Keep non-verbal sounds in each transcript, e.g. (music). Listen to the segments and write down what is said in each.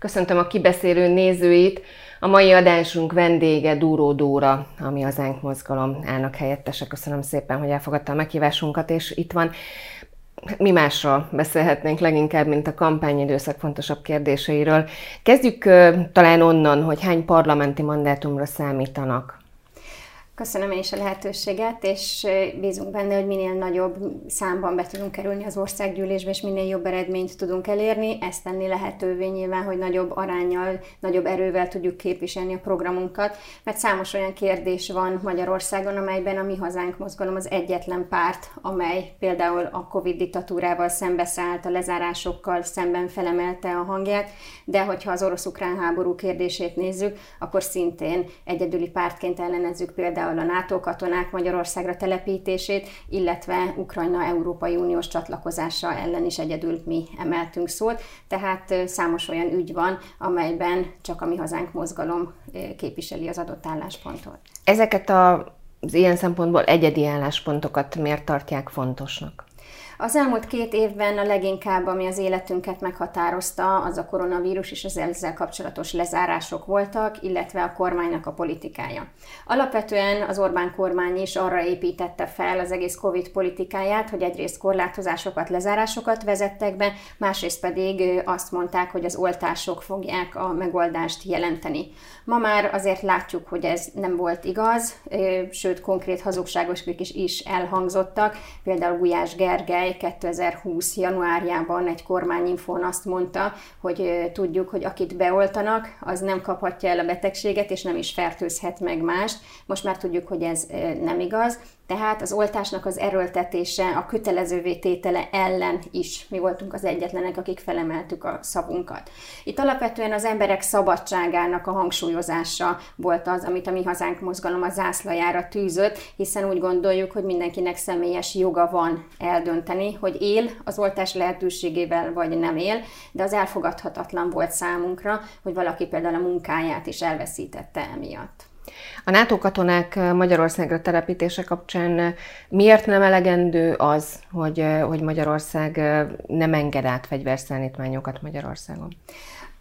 Köszöntöm a kibeszélő nézőit. A mai adásunk vendége Dúró Dóra, ami az Ánk Mozgalom elnök helyettese. Köszönöm szépen, hogy elfogadta a meghívásunkat, és itt van. Mi másról beszélhetnénk leginkább, mint a kampányidőszak fontosabb kérdéseiről. Kezdjük talán onnan, hogy hány parlamenti mandátumra számítanak Köszönöm én is a lehetőséget, és bízunk benne, hogy minél nagyobb számban be tudunk kerülni az országgyűlésbe, és minél jobb eredményt tudunk elérni. Ezt tenni lehetővé nyilván, hogy nagyobb arányjal, nagyobb erővel tudjuk képviselni a programunkat, mert számos olyan kérdés van Magyarországon, amelyben a Mi Hazánk mozgalom az egyetlen párt, amely például a Covid diktatúrával szembeszállt, a lezárásokkal szemben felemelte a hangját, de hogyha az orosz-ukrán háború kérdését nézzük, akkor szintén egyedüli pártként ellenezzük például például a NATO katonák Magyarországra telepítését, illetve Ukrajna Európai Uniós csatlakozása ellen is egyedül mi emeltünk szót. Tehát számos olyan ügy van, amelyben csak a mi hazánk mozgalom képviseli az adott álláspontot. Ezeket a, az ilyen szempontból egyedi álláspontokat miért tartják fontosnak? Az elmúlt két évben a leginkább, ami az életünket meghatározta, az a koronavírus és az ezzel kapcsolatos lezárások voltak, illetve a kormánynak a politikája. Alapvetően az Orbán kormány is arra építette fel az egész Covid politikáját, hogy egyrészt korlátozásokat, lezárásokat vezettek be, másrészt pedig azt mondták, hogy az oltások fogják a megoldást jelenteni. Ma már azért látjuk, hogy ez nem volt igaz, sőt konkrét hazugságos is, elhangzottak. Például Gulyás Gergely 2020. januárjában egy kormányinfón azt mondta, hogy tudjuk, hogy akit beoltanak, az nem kaphatja el a betegséget, és nem is fertőzhet meg mást. Most már tudjuk, hogy ez nem igaz. Tehát az oltásnak az erőltetése, a kötelezővé tétele ellen is mi voltunk az egyetlenek, akik felemeltük a szavunkat. Itt alapvetően az emberek szabadságának a hangsúlyozása volt az, amit a Mi Hazánk mozgalom a zászlajára tűzött, hiszen úgy gondoljuk, hogy mindenkinek személyes joga van eldönteni, hogy él az oltás lehetőségével, vagy nem él, de az elfogadhatatlan volt számunkra, hogy valaki például a munkáját is elveszítette emiatt. A NATO katonák Magyarországra telepítése kapcsán miért nem elegendő az, hogy, hogy Magyarország nem enged át fegyverszállítmányokat Magyarországon?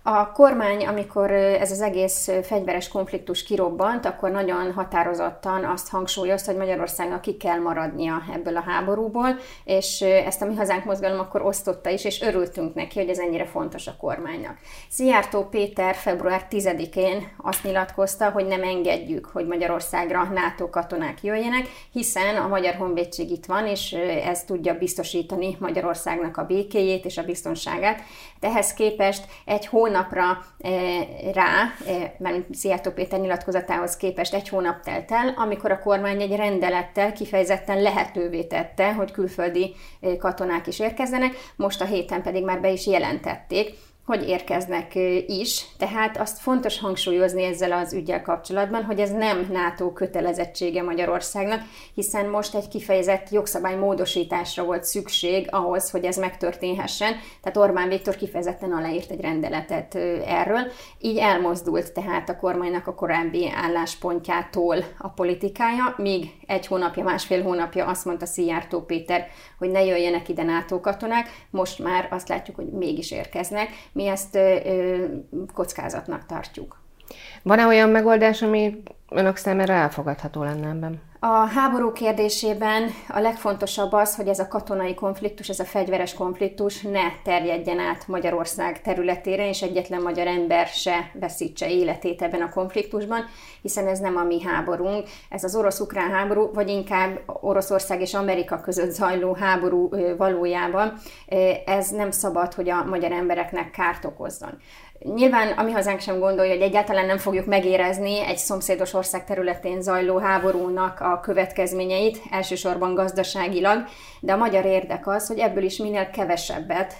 A kormány, amikor ez az egész fegyveres konfliktus kirobbant, akkor nagyon határozottan azt hangsúlyozta, hogy Magyarországnak ki kell maradnia ebből a háborúból, és ezt a mi hazánk mozgalom akkor osztotta is, és örültünk neki, hogy ez ennyire fontos a kormánynak. Szijjártó Péter február 10-én azt nyilatkozta, hogy nem engedjük, hogy Magyarországra NATO katonák jöjjenek, hiszen a Magyar Honvédség itt van, és ez tudja biztosítani Magyarországnak a békéjét és a biztonságát. De ehhez képest egy hónap hónapra eh, rá, eh, mert Szijjártó Péter nyilatkozatához képest egy hónap telt el, amikor a kormány egy rendelettel kifejezetten lehetővé tette, hogy külföldi eh, katonák is érkezzenek, most a héten pedig már be is jelentették, hogy érkeznek is. Tehát azt fontos hangsúlyozni ezzel az ügyel kapcsolatban, hogy ez nem NATO kötelezettsége Magyarországnak, hiszen most egy kifejezett jogszabály módosításra volt szükség ahhoz, hogy ez megtörténhessen. Tehát Orbán Viktor kifejezetten aláírt egy rendeletet erről. Így elmozdult tehát a kormánynak a korábbi álláspontjától a politikája, míg egy hónapja, másfél hónapja azt mondta Szijjártó Péter, hogy ne jöjjenek ide NATO katonák, most már azt látjuk, hogy mégis érkeznek mi ezt kockázatnak tartjuk. Van-e olyan megoldás, ami önök számára elfogadható lenne ebben? A háború kérdésében a legfontosabb az, hogy ez a katonai konfliktus, ez a fegyveres konfliktus ne terjedjen át Magyarország területére, és egyetlen magyar ember se veszítse életét ebben a konfliktusban, hiszen ez nem a mi háborunk, ez az orosz-ukrán háború, vagy inkább Oroszország és Amerika között zajló háború valójában. Ez nem szabad, hogy a magyar embereknek kárt okozzon. Nyilván a mi hazánk sem gondolja, hogy egyáltalán nem fogjuk megérezni egy szomszédos ország területén zajló háborúnak a következményeit, elsősorban gazdaságilag, de a magyar érdek az, hogy ebből is minél kevesebbet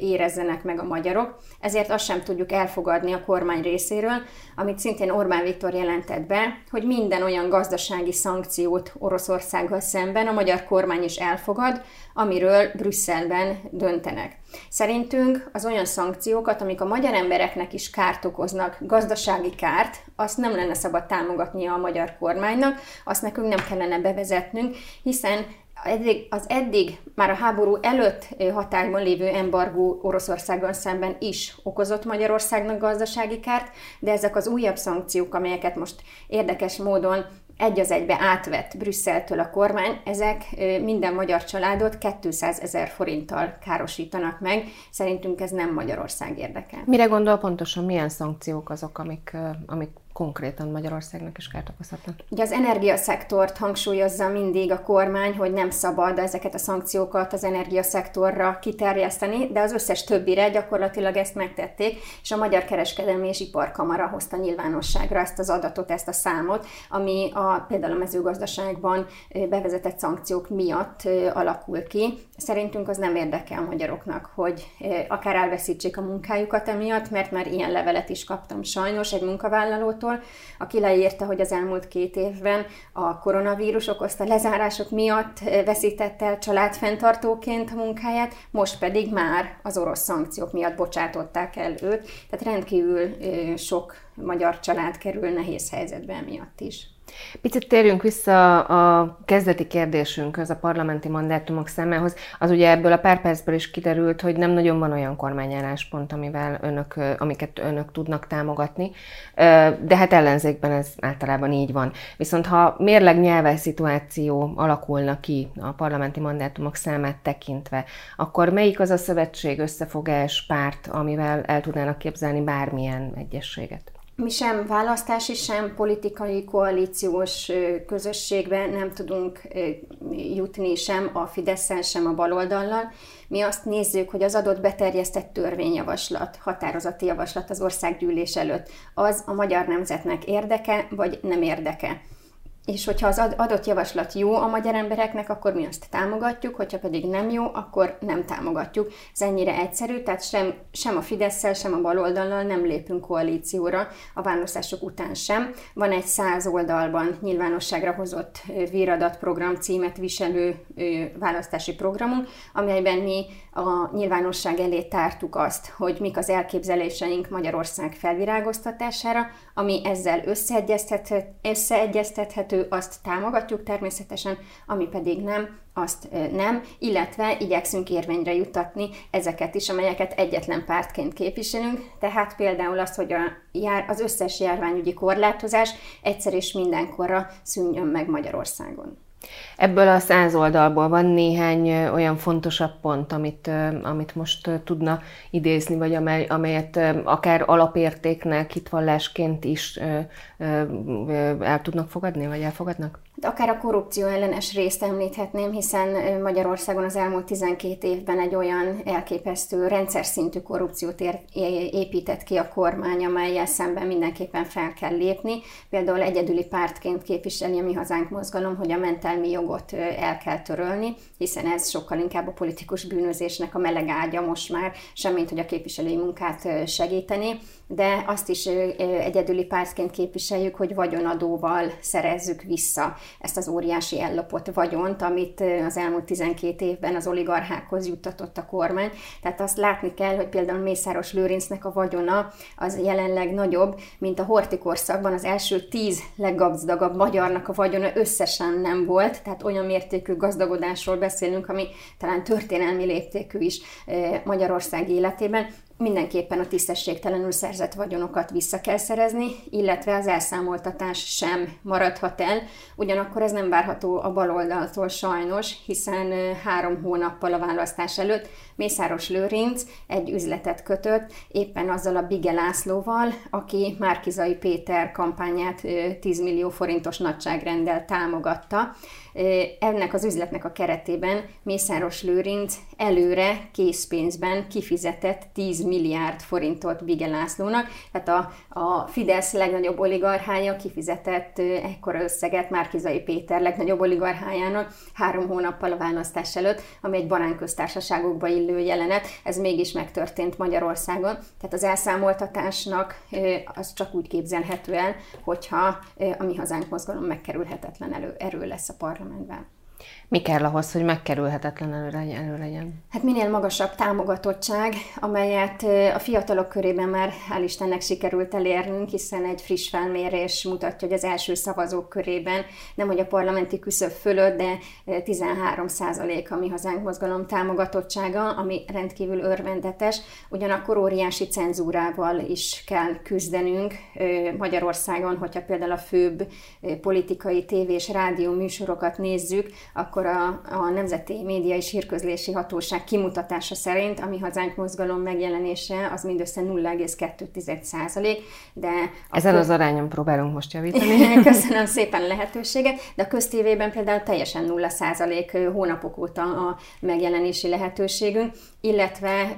érezzenek meg a magyarok, ezért azt sem tudjuk elfogadni a kormány részéről, amit szintén Orbán Viktor jelentett be, hogy minden olyan gazdasági szankciót Oroszországgal szemben a magyar kormány is elfogad, amiről Brüsszelben döntenek. Szerintünk az olyan szankciókat, amik a magyar embereknek is kárt okoznak, gazdasági kárt, azt nem lenne szabad támogatnia a magyar kormánynak, azt nekünk nem kellene bevezetnünk, hiszen eddig, az eddig már a háború előtt hatályban lévő embargó Oroszországgal szemben is okozott Magyarországnak gazdasági kárt, de ezek az újabb szankciók, amelyeket most érdekes módon egy az egybe átvett Brüsszeltől a kormány, ezek minden magyar családot 200 ezer forinttal károsítanak meg. Szerintünk ez nem Magyarország érdeke. Mire gondol pontosan, milyen szankciók azok, amik, amik konkrétan Magyarországnak is kárt okozhatnak. Ugye az energiaszektort hangsúlyozza mindig a kormány, hogy nem szabad ezeket a szankciókat az energiaszektorra kiterjeszteni, de az összes többire gyakorlatilag ezt megtették, és a Magyar Kereskedelmi és Iparkamara hozta nyilvánosságra ezt az adatot, ezt a számot, ami a, például a mezőgazdaságban bevezetett szankciók miatt alakul ki. Szerintünk az nem érdekel a magyaroknak, hogy akár elveszítsék a munkájukat emiatt, mert már ilyen levelet is kaptam sajnos egy munkavállalót, Országtól, aki leírta, hogy az elmúlt két évben a koronavírus okozta lezárások miatt veszített el családfenntartóként a munkáját, most pedig már az orosz szankciók miatt bocsátották el őt, tehát rendkívül sok magyar család kerül nehéz helyzetbe miatt is. Picit térjünk vissza a kezdeti kérdésünkhöz, a parlamenti mandátumok számához. Az ugye ebből a pár percből is kiderült, hogy nem nagyon van olyan kormányálláspont, amivel önök, amiket önök tudnak támogatni, de hát ellenzékben ez általában így van. Viszont ha mérleg nyelves szituáció alakulna ki a parlamenti mandátumok számát tekintve, akkor melyik az a szövetség, összefogás, párt, amivel el tudnának képzelni bármilyen egyességet? Mi sem választási, sem politikai koalíciós közösségbe nem tudunk jutni sem a fidesz sem a baloldallal. Mi azt nézzük, hogy az adott beterjesztett törvényjavaslat, határozati javaslat az országgyűlés előtt, az a magyar nemzetnek érdeke, vagy nem érdeke és hogyha az adott javaslat jó a magyar embereknek, akkor mi azt támogatjuk, hogyha pedig nem jó, akkor nem támogatjuk. Ez ennyire egyszerű, tehát sem, sem a fidesz sem a baloldallal nem lépünk koalícióra a választások után sem. Van egy száz oldalban nyilvánosságra hozott víradat program címet viselő választási programunk, amelyben mi a nyilvánosság elé tártuk azt, hogy mik az elképzeléseink Magyarország felvirágoztatására, ami ezzel összeegyeztethető, azt támogatjuk természetesen, ami pedig nem, azt nem, illetve igyekszünk érvényre juttatni ezeket is, amelyeket egyetlen pártként képviselünk, tehát például azt, hogy a jár, az összes járványügyi korlátozás egyszer és mindenkorra szűnjön meg Magyarországon. Ebből a száz oldalból van néhány olyan fontosabb pont, amit, amit most tudna idézni, vagy amely, amelyet akár alapértéknek, hitvallásként is el tudnak fogadni, vagy elfogadnak? Akár a korrupció ellenes részt említhetném, hiszen Magyarországon az elmúlt 12 évben egy olyan elképesztő rendszer szintű korrupciót épített ki a kormány, amelyel szemben mindenképpen fel kell lépni. Például egyedüli pártként képviseli a Mi Hazánk mozgalom, hogy a mentelmi jogot el kell törölni, hiszen ez sokkal inkább a politikus bűnözésnek a meleg ágya most már, semmint hogy a képviselői munkát segíteni de azt is egyedüli pártként képviseljük, hogy vagyonadóval szerezzük vissza ezt az óriási ellopott vagyont, amit az elmúlt 12 évben az oligarchákhoz juttatott a kormány. Tehát azt látni kell, hogy például Mészáros Lőrincnek a vagyona az jelenleg nagyobb, mint a hortikorszakban az első tíz leggazdagabb magyarnak a vagyona összesen nem volt, tehát olyan mértékű gazdagodásról beszélünk, ami talán történelmi léptékű is Magyarország életében mindenképpen a tisztességtelenül szerzett vagyonokat vissza kell szerezni, illetve az elszámoltatás sem maradhat el. Ugyanakkor ez nem várható a baloldaltól sajnos, hiszen három hónappal a választás előtt Mészáros Lőrinc egy üzletet kötött éppen azzal a Bige Lászlóval, aki Márkizai Péter kampányát 10 millió forintos nagyságrendel támogatta. Ennek az üzletnek a keretében Mészáros Lőrinc előre készpénzben kifizetett 10 milliárd forintot Bige Lászlónak, tehát a, a Fidesz legnagyobb oligarchája kifizetett ekkora összeget Márkizai Péter legnagyobb oligarchájának három hónappal a választás előtt, ami egy baránköztársaságokba illő jelenet, ez mégis megtörtént Magyarországon. Tehát az elszámoltatásnak az csak úgy képzelhető el, hogyha a mi hazánk mozgalom megkerülhetetlen elő, erő lesz a Mình Mi kell ahhoz, hogy megkerülhetetlen elő, legyen? Hát minél magasabb támogatottság, amelyet a fiatalok körében már hál' Istennek sikerült elérnünk, hiszen egy friss felmérés mutatja, hogy az első szavazók körében nem hogy a parlamenti küszöb fölött, de 13 százalék a mi hazánk mozgalom támogatottsága, ami rendkívül örvendetes. Ugyanakkor óriási cenzúrával is kell küzdenünk Magyarországon, hogyha például a főbb politikai tévés rádió műsorokat nézzük, akkor a, a Nemzeti Média és Hírközlési Hatóság kimutatása szerint a Mi Hazánk mozgalom megjelenése az mindössze 0,2 százalék, de... Ezen az arányon próbálunk most javítani. (laughs) Köszönöm (laughs) szépen a lehetőséget, de a köztévében például teljesen 0 százalék hónapok óta a megjelenési lehetőségünk, illetve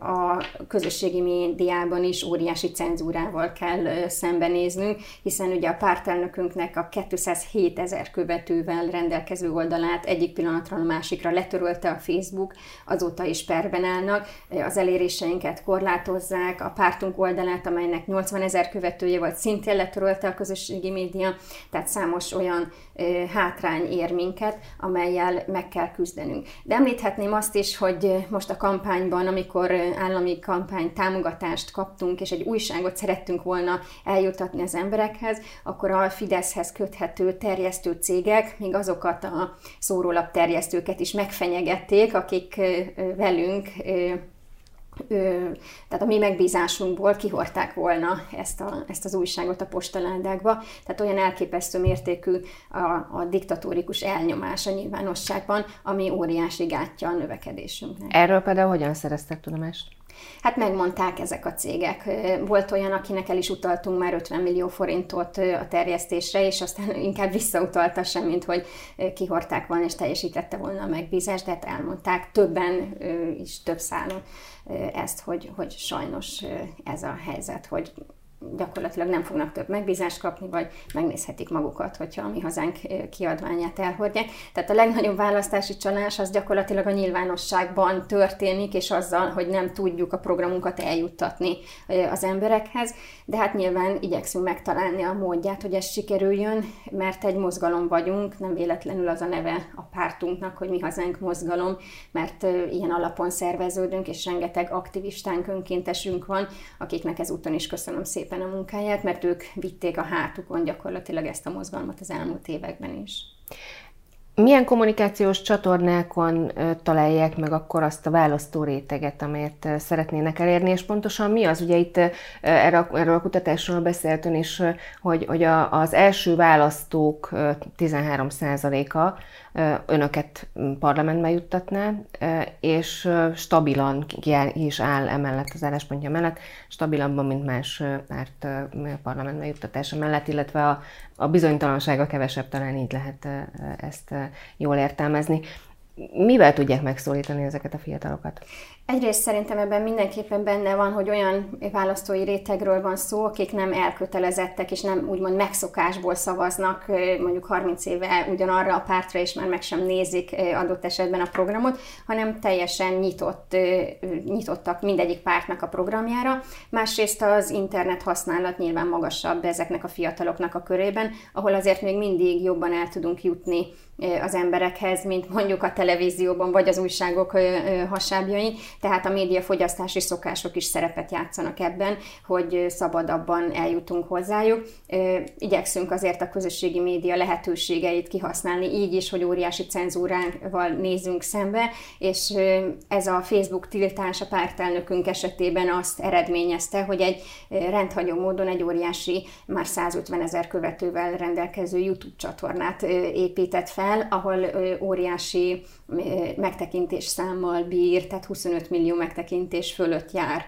a közösségi médiában is óriási cenzúrával kell szembenéznünk, hiszen ugye a pártelnökünknek a 207 ezer követővel rendelkező oldalát egyik pillanatra a másikra letörölte a Facebook, azóta is perben állnak, az eléréseinket korlátozzák, a pártunk oldalát, amelynek 80 ezer követője volt, szintén letörölte a közösségi média, tehát számos olyan hátrány ér minket, amelyel meg kell küzdenünk. De említhetném azt is, hogy most a kampányban, amikor állami kampány támogatást kaptunk, és egy újságot szerettünk volna eljutatni az emberekhez, akkor a Fideszhez köthető terjesztő cégek még azokat szórólap terjesztőket is megfenyegették, akik velünk tehát a mi megbízásunkból kihorták volna ezt, a, ezt az újságot a postaládákba. Tehát olyan elképesztő mértékű a, a diktatórikus elnyomás a nyilvánosságban, ami óriási gátja a növekedésünknek. Erről például hogyan szereztek tudomást? Hát megmondták ezek a cégek. Volt olyan, akinek el is utaltunk már 50 millió forintot a terjesztésre, és aztán inkább visszautalta sem, mint hogy kihorták volna és teljesítette volna a megbízást, de hát elmondták többen is több szálon ezt, hogy, hogy sajnos ez a helyzet, hogy gyakorlatilag nem fognak több megbízást kapni, vagy megnézhetik magukat, hogyha a mi hazánk kiadványát elhordják. Tehát a legnagyobb választási csalás az gyakorlatilag a nyilvánosságban történik, és azzal, hogy nem tudjuk a programunkat eljuttatni az emberekhez, de hát nyilván igyekszünk megtalálni a módját, hogy ez sikerüljön, mert egy mozgalom vagyunk, nem véletlenül az a neve a pártunknak, hogy mi hazánk mozgalom, mert ilyen alapon szerveződünk, és rengeteg aktivistánk, önkéntesünk van, akiknek ezúton is köszönöm szépen szépen a munkáját, mert ők vitték a hátukon gyakorlatilag ezt a mozgalmat az elmúlt években is. Milyen kommunikációs csatornákon találják meg akkor azt a választó réteget, amelyet szeretnének elérni, és pontosan mi az? Ugye itt erről a kutatásról beszéltünk is, hogy, hogy az első választók 13%-a önöket parlamentbe juttatná, és stabilan is áll emellett az álláspontja mellett, stabilabban, mint más párt parlamentbe juttatása mellett, illetve a, a bizonytalansága kevesebb, talán így lehet ezt jól értelmezni. Mivel tudják megszólítani ezeket a fiatalokat? Egyrészt szerintem ebben mindenképpen benne van, hogy olyan választói rétegről van szó, akik nem elkötelezettek és nem úgymond megszokásból szavaznak mondjuk 30 éve ugyanarra a pártra, és már meg sem nézik adott esetben a programot, hanem teljesen nyitott, nyitottak mindegyik pártnak a programjára. Másrészt az internet használat nyilván magasabb ezeknek a fiataloknak a körében, ahol azért még mindig jobban el tudunk jutni az emberekhez, mint mondjuk a televízióban vagy az újságok hasábjain. Tehát a médiafogyasztási szokások is szerepet játszanak ebben, hogy szabadabban eljutunk hozzájuk. Igyekszünk azért a közösségi média lehetőségeit kihasználni, így is, hogy óriási cenzúrával nézünk szembe, és ez a Facebook tiltás a pártelnökünk esetében azt eredményezte, hogy egy rendhagyó módon egy óriási, már 150 ezer követővel rendelkező YouTube csatornát épített fel, ahol óriási megtekintés számmal bír, tehát 25 millió megtekintés fölött jár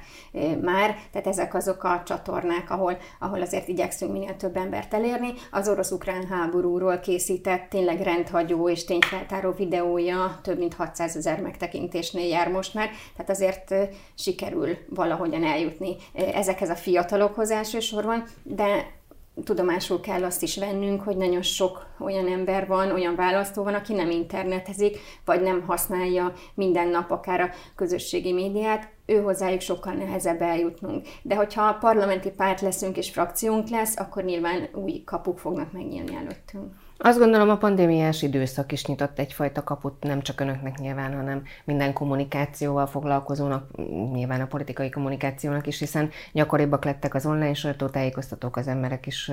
már, tehát ezek azok a csatornák, ahol, ahol azért igyekszünk minél több embert elérni. Az orosz-ukrán háborúról készített tényleg rendhagyó és tényfeltáró videója több mint 600 ezer megtekintésnél jár most már, tehát azért sikerül valahogyan eljutni ezekhez a fiatalokhoz elsősorban, de tudomásul kell azt is vennünk, hogy nagyon sok olyan ember van, olyan választó van, aki nem internetezik, vagy nem használja minden nap akár a közösségi médiát, ő hozzájuk sokkal nehezebb eljutnunk. De hogyha parlamenti párt leszünk és frakciónk lesz, akkor nyilván új kapuk fognak megnyílni előttünk. Azt gondolom a pandémiás időszak is nyitott egyfajta kaput nem csak önöknek nyilván, hanem minden kommunikációval foglalkozónak, nyilván a politikai kommunikációnak is, hiszen gyakoribbak lettek az online sajtótájékoztatók, az emberek is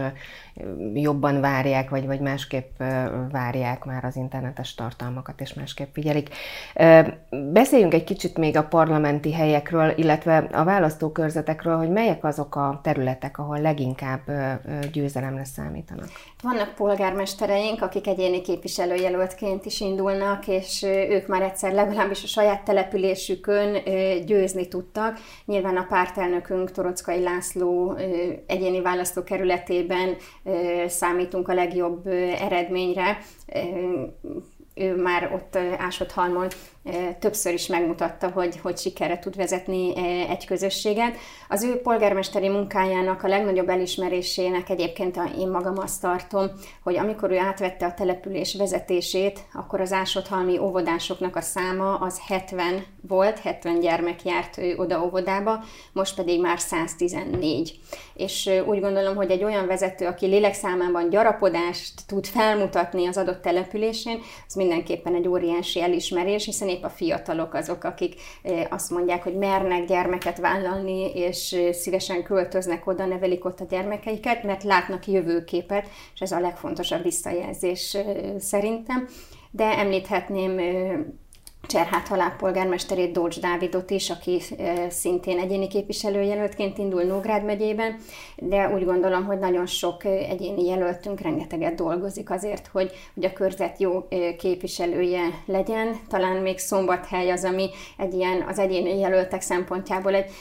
jobban várják, vagy, vagy másképp várják már az internetes tartalmakat, és másképp figyelik. Beszéljünk egy kicsit még a parlamenti helyekről, illetve a választókörzetekről, hogy melyek azok a területek, ahol leginkább győzelemre számítanak. Vannak polgármestereink, akik egyéni képviselőjelöltként is indulnak, és ők már egyszer legalábbis a saját településükön győzni tudtak. Nyilván a pártelnökünk Torockai László egyéni választókerületében számítunk a legjobb eredményre ő már ott Ásodhalmon többször is megmutatta, hogy, hogy sikerre tud vezetni egy közösséget. Az ő polgármesteri munkájának a legnagyobb elismerésének egyébként én magam azt tartom, hogy amikor ő átvette a település vezetését, akkor az Ásodhalmi óvodásoknak a száma az 70 volt, 70 gyermek járt oda óvodába, most pedig már 114. És úgy gondolom, hogy egy olyan vezető, aki lélekszámában gyarapodást tud felmutatni az adott településén, az mindenképpen egy óriási elismerés, hiszen épp a fiatalok azok, akik azt mondják, hogy mernek gyermeket vállalni, és szívesen költöznek oda, nevelik ott a gyermekeiket, mert látnak jövőképet, és ez a legfontosabb visszajelzés szerintem. De említhetném Cserhát halál polgármesterét, Dócs Dávidot is, aki szintén egyéni képviselőjelöltként indul Nógrád megyében, de úgy gondolom, hogy nagyon sok egyéni jelöltünk rengeteget dolgozik azért, hogy, hogy a körzet jó képviselője legyen. Talán még Szombathely az, ami egy ilyen az egyéni jelöltek szempontjából egy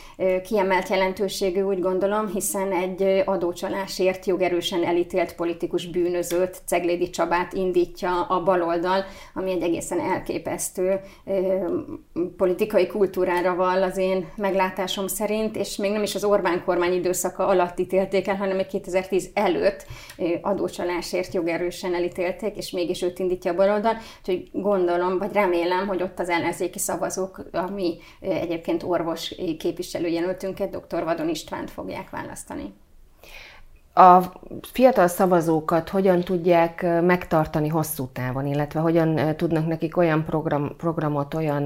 kiemelt jelentőségű, úgy gondolom, hiszen egy adócsalásért jogerősen elítélt politikus bűnözőt, Ceglédi Csabát indítja a baloldal, ami egy egészen elképesztő politikai kultúrára vall az én meglátásom szerint, és még nem is az Orbán kormány időszaka alatt ítélték el, hanem még 2010 előtt adócsalásért jogerősen elítélték, és mégis őt indítja a baloldal. Úgyhogy gondolom, vagy remélem, hogy ott az ellenzéki szavazók, ami egyébként orvos képviselőjelöltünket, dr. Vadon Istvánt fogják választani a fiatal szavazókat hogyan tudják megtartani hosszú távon, illetve hogyan tudnak nekik olyan program, programot, olyan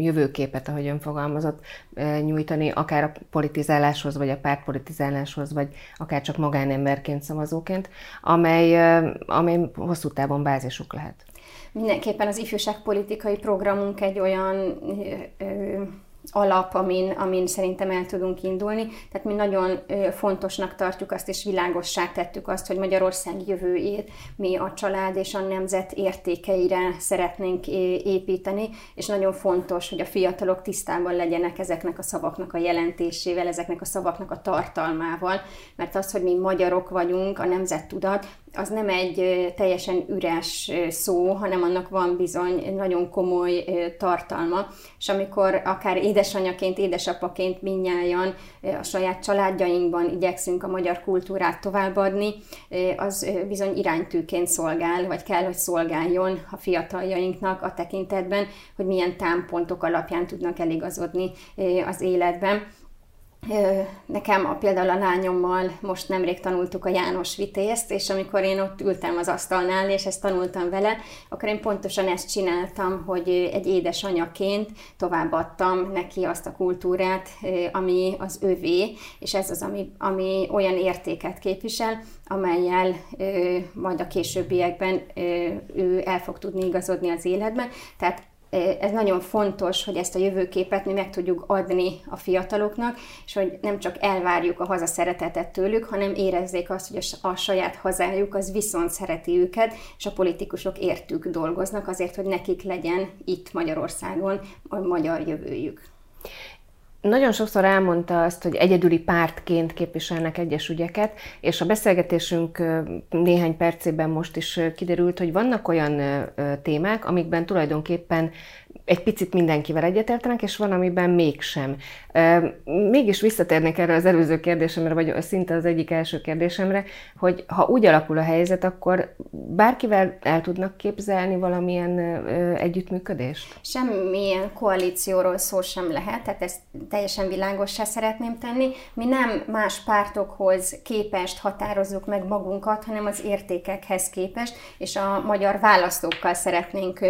jövőképet, ahogy ön fogalmazott, nyújtani, akár a politizáláshoz, vagy a pártpolitizáláshoz, vagy akár csak magánemberként, szavazóként, amely, amely hosszú távon bázisuk lehet. Mindenképpen az ifjúságpolitikai programunk egy olyan ö, alap, amin, amin szerintem el tudunk indulni. Tehát mi nagyon fontosnak tartjuk azt, és világossá tettük azt, hogy Magyarország jövőjét mi a család és a nemzet értékeire szeretnénk építeni, és nagyon fontos, hogy a fiatalok tisztában legyenek ezeknek a szavaknak a jelentésével, ezeknek a szavaknak a tartalmával, mert az, hogy mi magyarok vagyunk, a nemzettudat, az nem egy teljesen üres szó, hanem annak van bizony nagyon komoly tartalma, és amikor akár édesanyaként, édesapaként minnyáján a saját családjainkban igyekszünk a magyar kultúrát továbbadni, az bizony iránytűként szolgál, vagy kell, hogy szolgáljon a fiataljainknak a tekintetben, hogy milyen támpontok alapján tudnak eligazodni az életben. Nekem a, például a lányommal most nemrég tanultuk a János Vitézt, és amikor én ott ültem az asztalnál, és ezt tanultam vele, akkor én pontosan ezt csináltam, hogy egy édesanyaként továbbadtam neki azt a kultúrát, ami az övé, és ez az, ami, ami olyan értéket képvisel, amelyel majd a későbbiekben ő el fog tudni igazodni az életben. Tehát ez nagyon fontos, hogy ezt a jövőképet mi meg tudjuk adni a fiataloknak, és hogy nem csak elvárjuk a haza szeretetet tőlük, hanem érezzék azt, hogy a saját hazájuk az viszont szereti őket, és a politikusok értük dolgoznak azért, hogy nekik legyen itt Magyarországon a magyar jövőjük. Nagyon sokszor elmondta azt, hogy egyedüli pártként képviselnek egyes ügyeket, és a beszélgetésünk néhány percében most is kiderült, hogy vannak olyan témák, amikben tulajdonképpen egy picit mindenkivel egyetértenek, és van, amiben mégsem. Mégis visszatérnék erre az előző kérdésemre, vagy szinte az egyik első kérdésemre, hogy ha úgy alakul a helyzet, akkor bárkivel el tudnak képzelni valamilyen együttműködést? Semmilyen koalícióról szó sem lehet, tehát ezt teljesen világossá szeretném tenni. Mi nem más pártokhoz képest határozzuk meg magunkat, hanem az értékekhez képest, és a magyar választókkal szeretnénk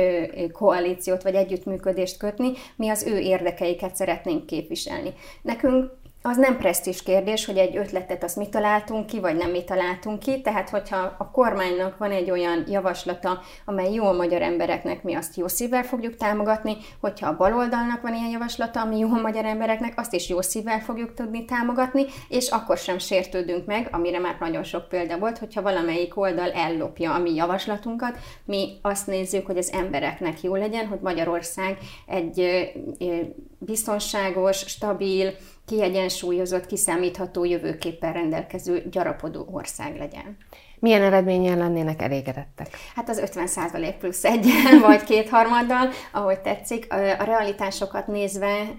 koalíciót vagy együttműködést kötni, mi az ő érdekeiket szeretnénk képviselni. Nekünk az nem presztis kérdés, hogy egy ötletet azt mi találtunk ki, vagy nem mi találtunk ki, tehát hogyha a kormánynak van egy olyan javaslata, amely jó a magyar embereknek, mi azt jó szívvel fogjuk támogatni, hogyha a baloldalnak van ilyen javaslata, ami jó a magyar embereknek, azt is jó szívvel fogjuk tudni támogatni, és akkor sem sértődünk meg, amire már nagyon sok példa volt, hogyha valamelyik oldal ellopja a mi javaslatunkat, mi azt nézzük, hogy az embereknek jó legyen, hogy Magyarország egy biztonságos, stabil, kiegyensúlyozott, kiszámítható jövőképpen rendelkező gyarapodó ország legyen. Milyen eredményen lennének elégedettek? Hát az 50% plusz egyen, (laughs) vagy kétharmaddal, ahogy tetszik. A realitásokat nézve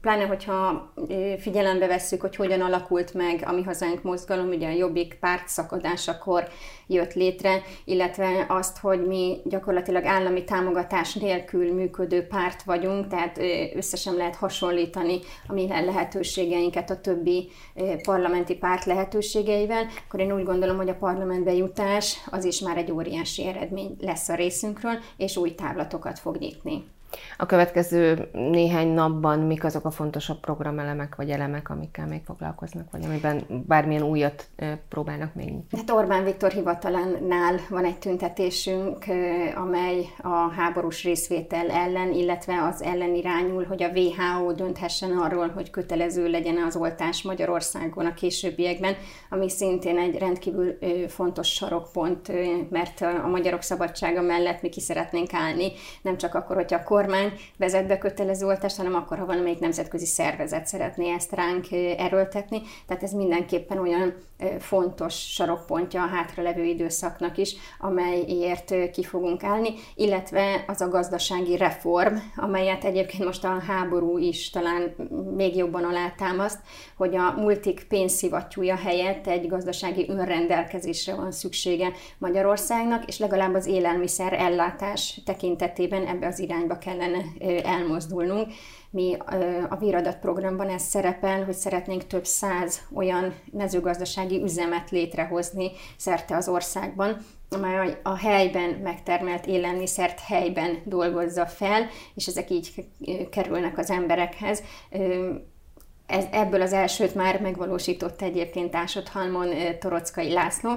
pláne hogyha figyelembe vesszük, hogy hogyan alakult meg a Mi Hazánk mozgalom, ugye a Jobbik párt szakadásakor jött létre, illetve azt, hogy mi gyakorlatilag állami támogatás nélkül működő párt vagyunk, tehát összesen lehet hasonlítani a mi lehetőségeinket a többi parlamenti párt lehetőségeivel, akkor én úgy gondolom, hogy a parlamentbe jutás az is már egy óriási eredmény lesz a részünkről, és új távlatokat fog nyitni. A következő néhány napban mik azok a fontosabb programelemek vagy elemek, amikkel még foglalkoznak, vagy amiben bármilyen újat próbálnak még? Hát Orbán Viktor hivatalánál van egy tüntetésünk, amely a háborús részvétel ellen, illetve az ellen irányul, hogy a WHO dönthessen arról, hogy kötelező legyen az oltás Magyarországon a későbbiekben, ami szintén egy rendkívül fontos sarokpont, mert a magyarok szabadsága mellett mi ki szeretnénk állni, nem csak akkor, hogy a kormány vezet be kötelező oltást, hanem akkor, ha valamelyik nemzetközi szervezet szeretné ezt ránk erőltetni. Tehát ez mindenképpen olyan fontos sarokpontja a hátralevő időszaknak is, amelyért ki fogunk állni, illetve az a gazdasági reform, amelyet egyébként most a háború is talán még jobban alátámaszt, hogy a multik pénzszivattyúja helyett egy gazdasági önrendelkezésre van szüksége Magyarországnak, és legalább az élelmiszer ellátás tekintetében ebbe az irányba kellene elmozdulnunk. Mi a Víradat programban ez szerepel, hogy szeretnénk több száz olyan mezőgazdasági üzemet létrehozni szerte az országban, amely a helyben megtermelt élelmiszert helyben dolgozza fel, és ezek így kerülnek az emberekhez. Ez, ebből az elsőt már megvalósított egyébként Ásodhalmon Torockai László,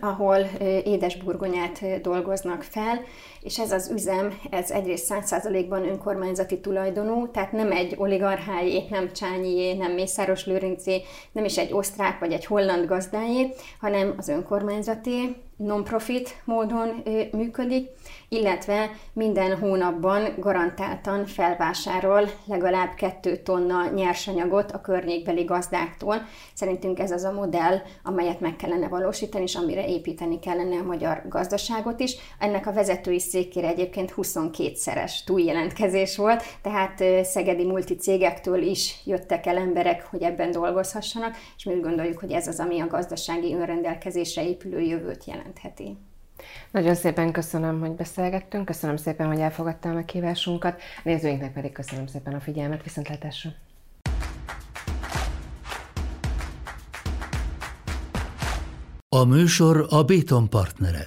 ahol édesburgonyát dolgoznak fel, és ez az üzem, ez egyrészt 100%-ban önkormányzati tulajdonú, tehát nem egy oligarchájé, nem Csányié, nem Mészáros Lőrincé, nem is egy osztrák vagy egy holland gazdájé, hanem az önkormányzati, non-profit módon működik, illetve minden hónapban garantáltan felvásárol legalább kettő tonna nyersanyagot a környékbeli gazdáktól. Szerintünk ez az a modell, amelyet meg kellene valósítani, és amire építeni kellene a magyar gazdaságot is. Ennek a vezetői székére egyébként 22-szeres túljelentkezés volt, tehát szegedi multicégektől is jöttek el emberek, hogy ebben dolgozhassanak, és mi úgy gondoljuk, hogy ez az, ami a gazdasági önrendelkezésre épülő jövőt jelentheti. Nagyon szépen köszönöm, hogy beszélgettünk, köszönöm szépen, hogy elfogadta a meghívásunkat, nézőinknek pedig köszönöm szépen a figyelmet, viszontlátásra! A műsor a Béton partnere.